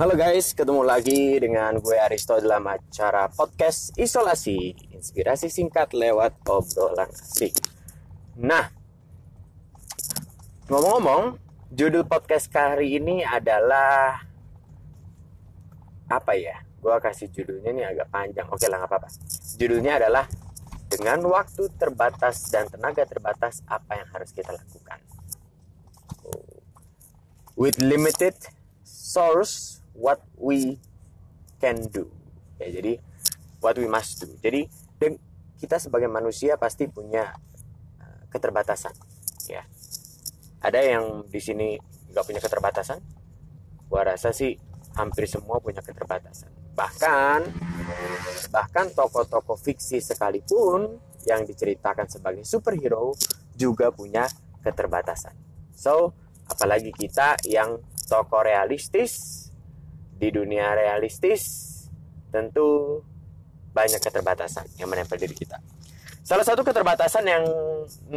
Halo guys, ketemu lagi dengan gue Aristo dalam acara podcast Isolasi Inspirasi singkat lewat obrolan asik Nah, ngomong-ngomong, judul podcast kali ini adalah Apa ya? Gue kasih judulnya ini agak panjang, oke lah gak apa-apa Judulnya adalah Dengan waktu terbatas dan tenaga terbatas, apa yang harus kita lakukan? With limited source what we can do. Ya, jadi what we must do. Jadi kita sebagai manusia pasti punya uh, keterbatasan, ya. Ada yang di sini nggak punya keterbatasan. Gua rasa sih hampir semua punya keterbatasan. Bahkan bahkan tokoh-tokoh fiksi sekalipun yang diceritakan sebagai superhero juga punya keterbatasan. So, apalagi kita yang tokoh realistis di dunia realistis tentu banyak keterbatasan yang menempel diri kita. Salah satu keterbatasan yang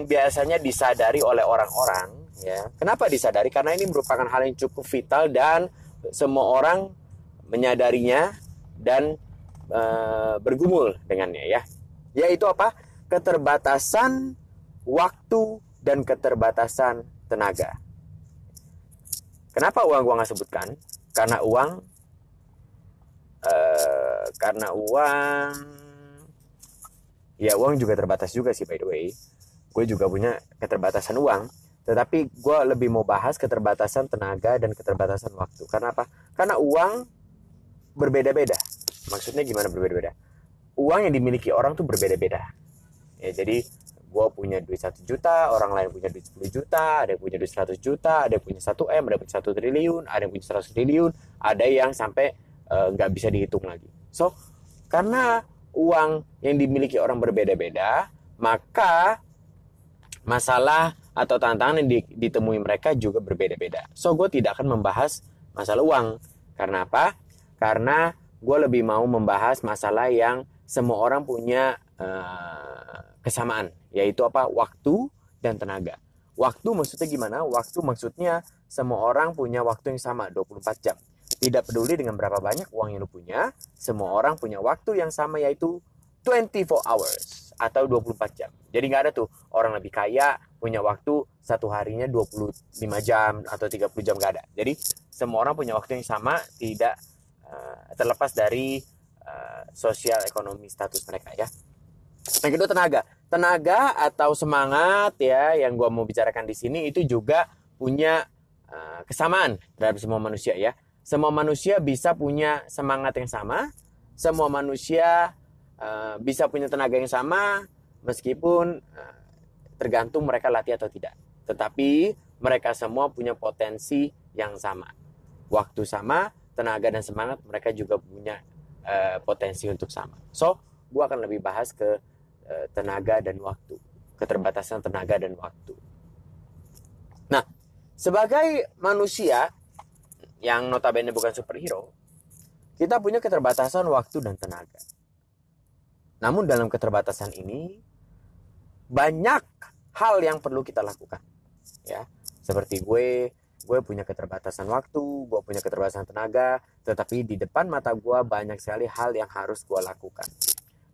biasanya disadari oleh orang-orang, ya. Kenapa disadari? Karena ini merupakan hal yang cukup vital dan semua orang menyadarinya dan e, bergumul dengannya, ya. Yaitu apa? Keterbatasan waktu dan keterbatasan tenaga. Kenapa uang gua nggak sebutkan? Karena uang uh, karena uang ya uang juga terbatas juga sih by the way. Gue juga punya keterbatasan uang tetapi gue lebih mau bahas keterbatasan tenaga dan keterbatasan waktu. Karena apa? Karena uang berbeda-beda. Maksudnya gimana berbeda-beda? Uang yang dimiliki orang tuh berbeda-beda. Ya jadi gue punya duit satu juta, orang lain punya duit 10 juta, ada yang punya duit 100 juta, ada yang punya satu M, ada yang punya satu triliun, ada yang punya 100 triliun, ada yang sampai nggak uh, bisa dihitung lagi. So karena uang yang dimiliki orang berbeda-beda, maka masalah atau tantangan yang ditemui mereka juga berbeda-beda. So gue tidak akan membahas masalah uang. Karena apa? Karena gue lebih mau membahas masalah yang semua orang punya uh, kesamaan, yaitu apa? Waktu dan tenaga. Waktu maksudnya gimana? Waktu maksudnya semua orang punya waktu yang sama, 24 jam. Tidak peduli dengan berapa banyak uang yang lu punya, semua orang punya waktu yang sama yaitu 24 hours atau 24 jam. Jadi nggak ada tuh orang lebih kaya punya waktu satu harinya 25 jam atau 30 jam nggak ada. Jadi semua orang punya waktu yang sama, tidak uh, terlepas dari uh, sosial ekonomi status mereka ya. Yang kedua tenaga. Tenaga atau semangat ya yang gua mau bicarakan di sini itu juga punya uh, kesamaan terhadap semua manusia ya semua manusia bisa punya semangat yang sama, semua manusia uh, bisa punya tenaga yang sama, meskipun uh, tergantung mereka latih atau tidak. Tetapi mereka semua punya potensi yang sama. Waktu sama, tenaga dan semangat mereka juga punya uh, potensi untuk sama. So, gue akan lebih bahas ke uh, tenaga dan waktu, keterbatasan tenaga dan waktu. Nah, sebagai manusia yang notabene bukan superhero, kita punya keterbatasan waktu dan tenaga. Namun dalam keterbatasan ini banyak hal yang perlu kita lakukan. Ya, seperti gue, gue punya keterbatasan waktu, gue punya keterbatasan tenaga, tetapi di depan mata gue banyak sekali hal yang harus gue lakukan.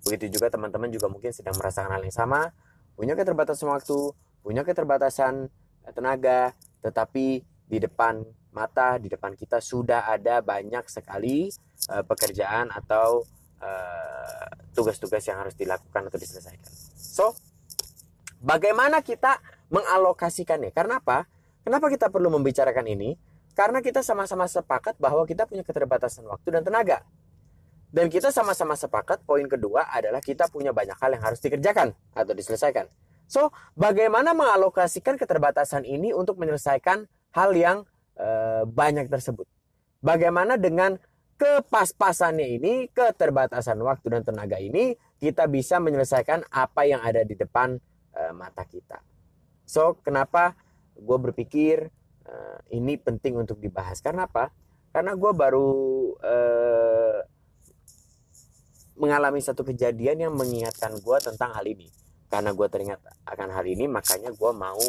Begitu juga teman-teman juga mungkin sedang merasakan hal yang sama, punya keterbatasan waktu, punya keterbatasan tenaga, tetapi di depan mata di depan kita sudah ada banyak sekali uh, pekerjaan atau eh, tugas-tugas uh, yang harus dilakukan atau diselesaikan. So, bagaimana kita mengalokasikannya? Karena apa? Kenapa kita perlu membicarakan ini? Karena kita sama-sama sepakat bahwa kita punya keterbatasan waktu dan tenaga. Dan kita sama-sama sepakat poin kedua adalah kita punya banyak hal yang harus dikerjakan atau diselesaikan. So, bagaimana mengalokasikan keterbatasan ini untuk menyelesaikan hal yang Eh, banyak tersebut. Bagaimana dengan kepas-pasannya ini, keterbatasan waktu dan tenaga ini, kita bisa menyelesaikan apa yang ada di depan uh, mata kita. So, kenapa gue berpikir uh, ini penting untuk dibahas? Karena apa? Karena gue baru uh, mengalami satu kejadian yang mengingatkan gue tentang hal ini. Karena gue teringat akan hal ini, makanya gue mau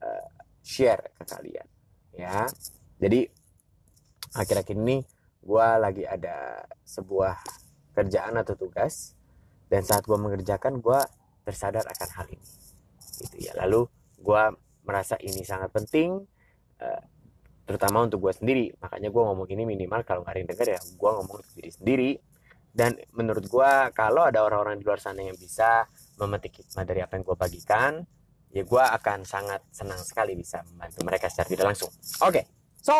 uh, share ke kalian. Ya, jadi akhir-akhir ini gue lagi ada sebuah kerjaan atau tugas dan saat gue mengerjakan gue tersadar akan hal ini. Gitu ya. Lalu gue merasa ini sangat penting uh, terutama untuk gue sendiri. Makanya gue ngomong ini minimal kalau nggak ada yang denger ya gue ngomong untuk diri sendiri. Dan menurut gue kalau ada orang-orang di luar sana yang bisa memetik hikmah dari apa yang gue bagikan ya gue akan sangat senang sekali bisa membantu mereka secara tidak langsung oke okay. so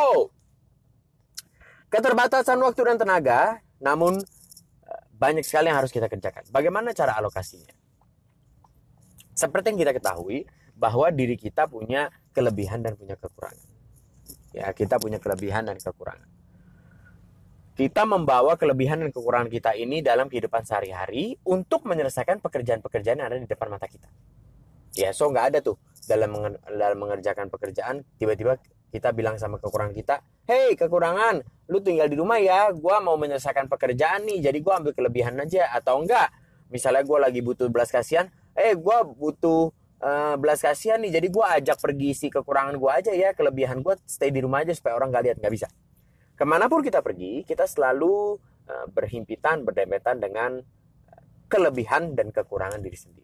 keterbatasan waktu dan tenaga namun eh, banyak sekali yang harus kita kerjakan bagaimana cara alokasinya seperti yang kita ketahui bahwa diri kita punya kelebihan dan punya kekurangan ya kita punya kelebihan dan kekurangan kita membawa kelebihan dan kekurangan kita ini dalam kehidupan sehari-hari untuk menyelesaikan pekerjaan-pekerjaan yang ada di depan mata kita. Ya, so nggak ada tuh dalam dalam mengerjakan pekerjaan tiba-tiba kita bilang sama kekurangan kita, "Hei, kekurangan, lu tinggal di rumah ya. Gua mau menyelesaikan pekerjaan nih, jadi gua ambil kelebihan aja atau enggak? Misalnya gua lagi butuh belas kasihan, eh gua butuh uh, belas kasihan nih, jadi gua ajak pergi si kekurangan gua aja ya, kelebihan gua stay di rumah aja supaya orang nggak lihat, nggak bisa." Ke mana pun kita pergi, kita selalu uh, berhimpitan, berdempetan dengan eh, kelebihan dan kekurangan diri sendiri.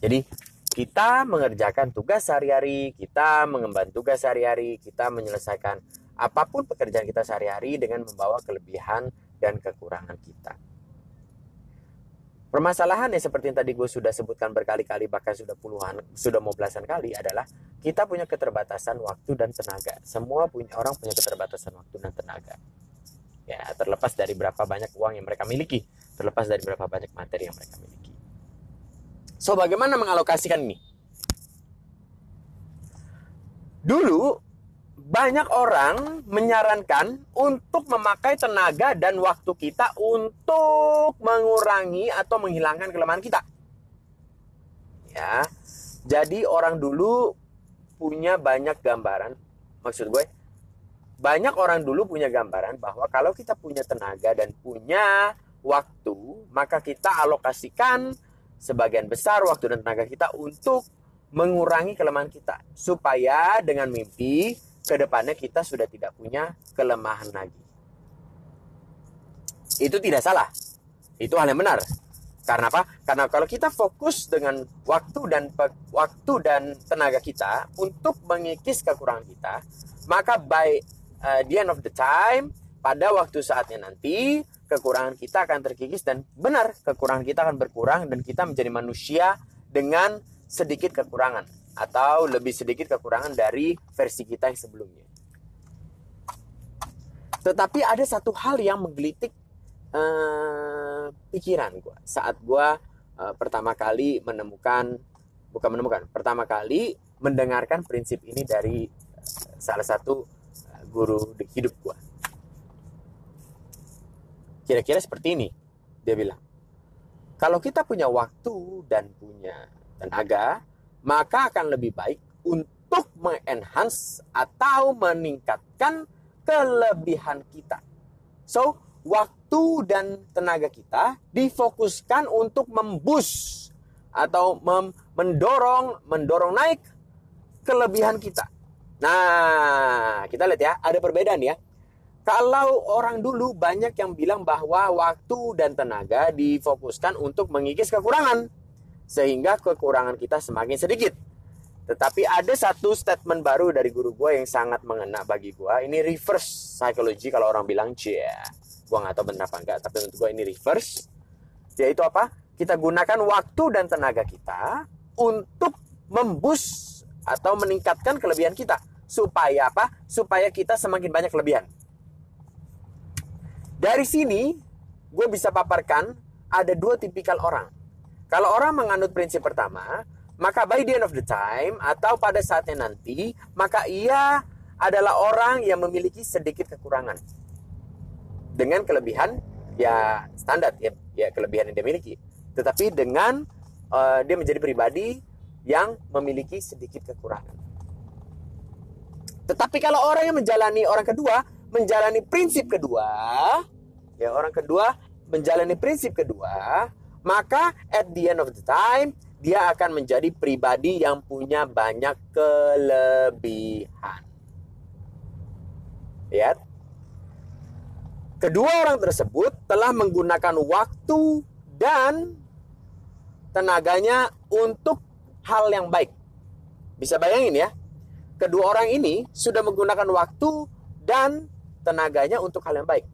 Jadi kita mengerjakan tugas sehari-hari, kita mengemban tugas sehari-hari, kita menyelesaikan apa pun pekerjaan kita sehari-hari dengan membawa kelebihan dan kekurangan kita. Permasalahan yang seperti yang tadi gue sudah sebutkan berkali-kali bahkan sudah puluhan, sudah mau belasan kali adalah kita punya keterbatasan waktu dan tenaga. Semua punya orang punya keterbatasan waktu dan tenaga. Ya, terlepas dari berapa banyak uang yang mereka miliki, terlepas dari berapa banyak materi yang mereka miliki. So, bagaimana mengalokasikan ini? Dulu banyak orang menyarankan untuk memakai tenaga dan waktu kita untuk mengurangi atau menghilangkan kelemahan kita. Ya. Jadi orang dulu punya banyak gambaran. Maksud gue, banyak orang dulu punya gambaran bahwa kalau kita punya tenaga dan punya waktu, maka kita alokasikan sebagian besar waktu dan tenaga kita untuk mengurangi kelemahan kita supaya dengan mimpi ke depannya kita sudah tidak punya kelemahan lagi. Itu tidak salah. Itu hal yang benar. Karena apa? Karena kalau kita fokus dengan waktu dan waktu dan tenaga kita untuk mengikis kekurangan kita, maka by uh, the end of the time, pada waktu saatnya nanti, kekurangan kita akan terkikis dan benar kekurangan kita akan berkurang dan kita menjadi manusia dengan sedikit kekurangan atau lebih sedikit kekurangan dari versi kita yang sebelumnya. Tetapi ada satu hal yang menggelitik uh, pikiran gue saat gue uh, pertama kali menemukan, bukan menemukan, pertama kali mendengarkan prinsip ini dari uh, salah satu uh, guru di hidup gue. Kira-kira seperti ini, dia bilang. Kalau kita punya waktu dan punya tenaga, maka akan lebih baik untuk mengenhance atau meningkatkan kelebihan kita. So, waktu dan tenaga kita difokuskan untuk membus atau mem mendorong mendorong naik kelebihan kita. Nah, kita lihat ya, ada perbedaan ya. Kalau orang dulu banyak yang bilang bahwa waktu dan tenaga difokuskan untuk mengikis kekurangan sehingga kekurangan kita semakin sedikit. Tetapi ada satu statement baru dari guru gue yang sangat mengena bagi gue. Ini reverse psychology kalau orang bilang cia. Gue nggak tahu benar apa enggak, tapi untuk gue ini reverse. Yaitu apa? Kita gunakan waktu dan tenaga kita untuk membus atau meningkatkan kelebihan kita. Supaya apa? Supaya kita semakin banyak kelebihan. Dari sini, gue bisa paparkan ada dua tipikal orang kalau orang menganut prinsip pertama, maka by the end of the time atau pada saatnya nanti, maka ia adalah orang yang memiliki sedikit kekurangan. Dengan kelebihan ya standar ya, ya kelebihan yang dia miliki. Tetapi dengan uh, dia menjadi pribadi yang memiliki sedikit kekurangan. Tetapi kalau orang yang menjalani orang kedua, menjalani prinsip kedua, ya orang kedua menjalani prinsip kedua, maka at the end of the time dia akan menjadi pribadi yang punya banyak kelebihan. Lihat. Kedua orang tersebut telah menggunakan waktu dan tenaganya untuk hal yang baik. Bisa bayangin ya, kedua orang ini sudah menggunakan waktu dan tenaganya untuk hal yang baik.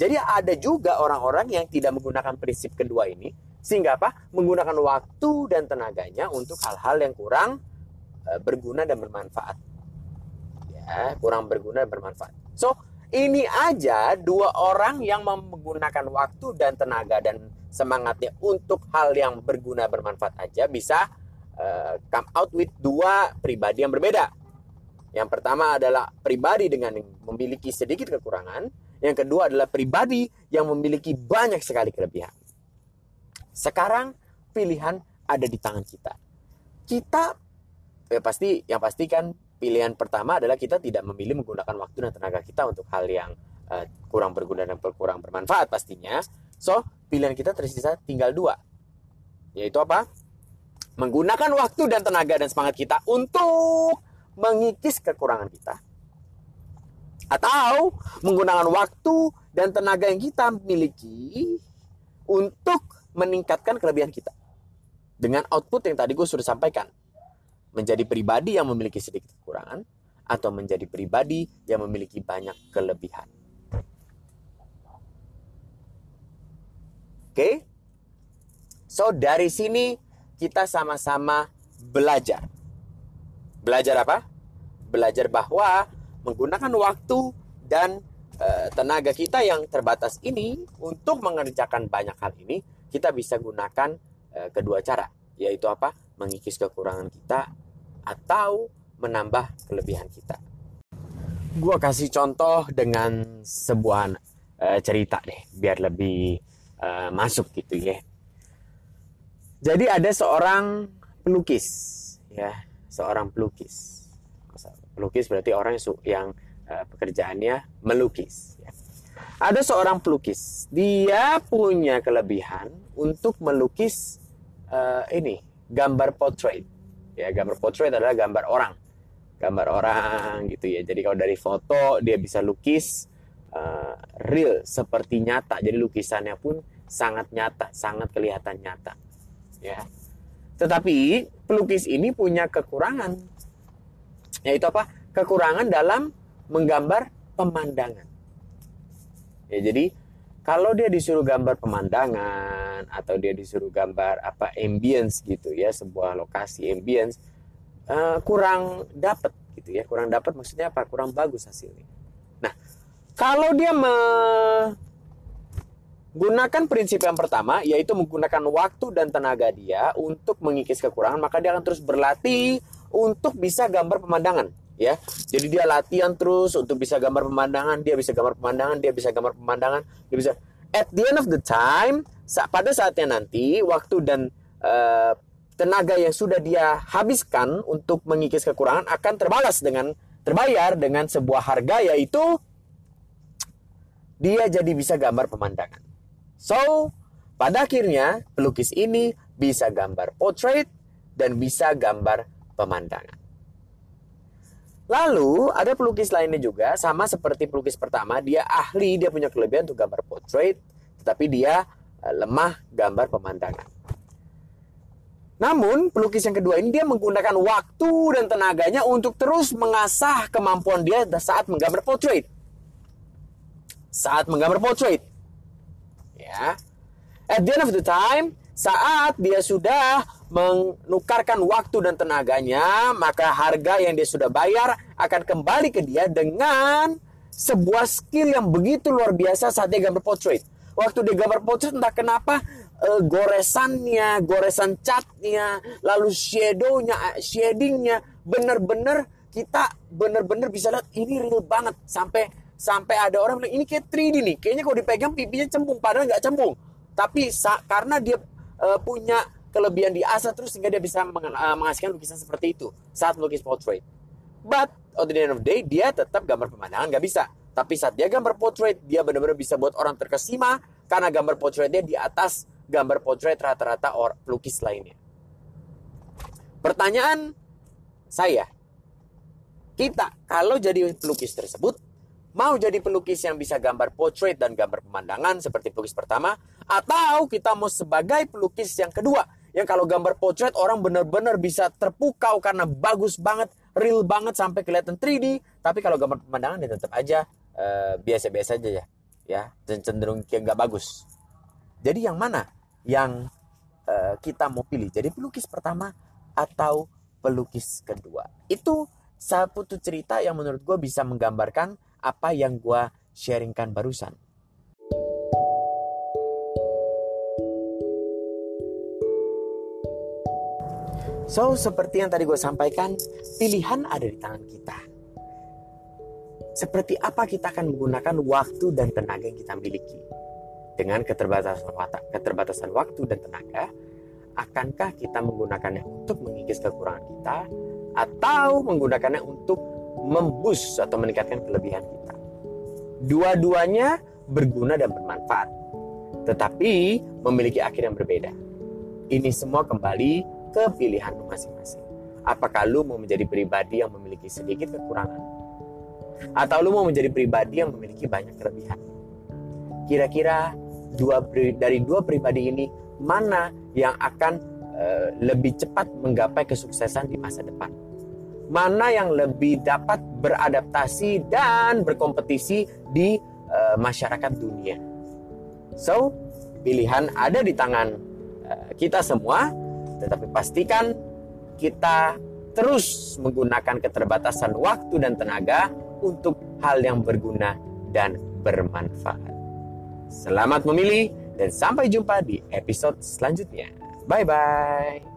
Jadi ada juga orang-orang yang tidak menggunakan prinsip kedua ini sehingga apa? Menggunakan waktu dan tenaganya untuk hal-hal yang kurang e, berguna dan bermanfaat. Ya, kurang berguna dan bermanfaat. So, ini aja dua orang yang menggunakan waktu dan tenaga dan semangatnya untuk hal yang berguna bermanfaat aja bisa uh, come out with dua pribadi yang berbeda. Yang pertama adalah pribadi dengan memiliki sedikit kekurangan, yang kedua adalah pribadi yang memiliki banyak sekali kelebihan. Sekarang pilihan ada di tangan kita. Kita ya pasti yang pasti kan pilihan pertama adalah kita tidak memilih menggunakan waktu dan tenaga kita untuk hal yang uh, kurang berguna dan kurang bermanfaat pastinya. So, pilihan kita tersisa tinggal dua. Yaitu apa? Menggunakan waktu dan tenaga dan semangat kita untuk mengikis kekurangan kita. Atau menggunakan waktu dan tenaga yang kita miliki untuk meningkatkan kelebihan kita. Dengan output yang tadi gue sudah sampaikan. Menjadi pribadi yang memiliki sedikit kekurangan atau menjadi pribadi yang memiliki banyak kelebihan. Oke? Okay? So dari sini kita sama-sama belajar Belajar apa? Belajar bahwa menggunakan waktu dan e, tenaga kita yang terbatas ini untuk mengerjakan banyak hal ini, kita bisa gunakan e, kedua cara, yaitu apa? Mengikis kekurangan kita atau menambah kelebihan kita. Gua kasih contoh dengan sebuah e, cerita deh, biar lebih e, masuk gitu ya. Jadi ada seorang pelukis, ya seorang pelukis. Pelukis berarti orang yang, yang uh, pekerjaannya melukis. Ya. Ada seorang pelukis, dia punya kelebihan untuk melukis uh, ini gambar portrait. Ya, gambar portrait adalah gambar orang, gambar orang gitu ya. Jadi kalau dari foto dia bisa lukis uh, real seperti nyata. Jadi lukisannya pun sangat nyata, sangat kelihatan nyata. Ya. Tetapi pelukis ini punya kekurangan. Yaitu apa? Kekurangan dalam menggambar pemandangan. Ya, jadi kalau dia disuruh gambar pemandangan atau dia disuruh gambar apa ambience gitu ya, sebuah lokasi ambience uh, kurang dapat gitu ya. Kurang dapat maksudnya apa? Kurang bagus hasilnya. Nah, kalau dia me Gunakan prinsip yang pertama, yaitu menggunakan waktu dan tenaga dia untuk mengikis kekurangan, maka dia akan terus berlatih untuk bisa gambar pemandangan. Ya, jadi dia latihan terus untuk bisa gambar pemandangan, dia bisa gambar pemandangan, dia bisa gambar pemandangan, dia bisa. At the end of the time, pada saatnya nanti, waktu dan uh, tenaga yang sudah dia habiskan untuk mengikis kekurangan akan terbalas dengan terbayar dengan sebuah harga yaitu dia jadi bisa gambar pemandangan. So, pada akhirnya pelukis ini bisa gambar portrait dan bisa gambar pemandangan. Lalu ada pelukis lainnya juga sama seperti pelukis pertama, dia ahli, dia punya kelebihan untuk gambar portrait, tetapi dia eh, lemah gambar pemandangan. Namun pelukis yang kedua ini dia menggunakan waktu dan tenaganya untuk terus mengasah kemampuan dia saat menggambar portrait. Saat menggambar portrait ya. At the end of the time, saat dia sudah menukarkan waktu dan tenaganya, maka harga yang dia sudah bayar akan kembali ke dia dengan sebuah skill yang begitu luar biasa saat dia gambar portrait. Waktu dia gambar portrait entah kenapa uh, goresannya, goresan catnya, lalu shadownya, shadingnya, bener-bener kita bener-bener bisa lihat ini real banget sampai sampai ada orang bilang ini kayak 3D nih kayaknya kalau dipegang pipinya cembung padahal nggak cembung. Tapi karena dia uh, punya kelebihan di asa terus sehingga dia bisa meng uh, menghasilkan lukisan seperti itu saat melukis portrait. But at the end of the day dia tetap gambar pemandangan nggak bisa. Tapi saat dia gambar portrait dia benar-benar bisa buat orang terkesima karena gambar portraitnya di atas gambar portrait rata-rata orang pelukis lainnya. Pertanyaan saya kita kalau jadi pelukis tersebut Mau jadi pelukis yang bisa gambar portrait dan gambar pemandangan seperti pelukis pertama, atau kita mau sebagai pelukis yang kedua, yang kalau gambar portrait orang benar-benar bisa terpukau karena bagus banget, real banget sampai kelihatan 3D, tapi kalau gambar pemandangan ya tetap aja uh, biasa-biasa aja ya, ya cenderung kayak nggak bagus. Jadi yang mana yang uh, kita mau pilih? Jadi pelukis pertama atau pelukis kedua? Itu satu cerita yang menurut gue bisa menggambarkan apa yang gue sharingkan barusan. So, seperti yang tadi gue sampaikan, pilihan ada di tangan kita. Seperti apa kita akan menggunakan waktu dan tenaga yang kita miliki. Dengan keterbatasan, keterbatasan waktu dan tenaga, akankah kita menggunakannya untuk mengikis kekurangan kita atau menggunakannya untuk membus atau meningkatkan kelebihan kita. Dua-duanya berguna dan bermanfaat, tetapi memiliki akhir yang berbeda. Ini semua kembali ke pilihan masing-masing. Apakah lu mau menjadi pribadi yang memiliki sedikit kekurangan? Atau lu mau menjadi pribadi yang memiliki banyak kelebihan? Kira-kira dua dari dua pribadi ini mana yang akan uh, lebih cepat menggapai kesuksesan di masa depan? Mana yang lebih dapat beradaptasi dan berkompetisi di uh, masyarakat dunia. So, pilihan ada di tangan uh, kita semua, tetapi pastikan kita terus menggunakan keterbatasan waktu dan tenaga untuk hal yang berguna dan bermanfaat. Selamat memilih dan sampai jumpa di episode selanjutnya. Bye bye.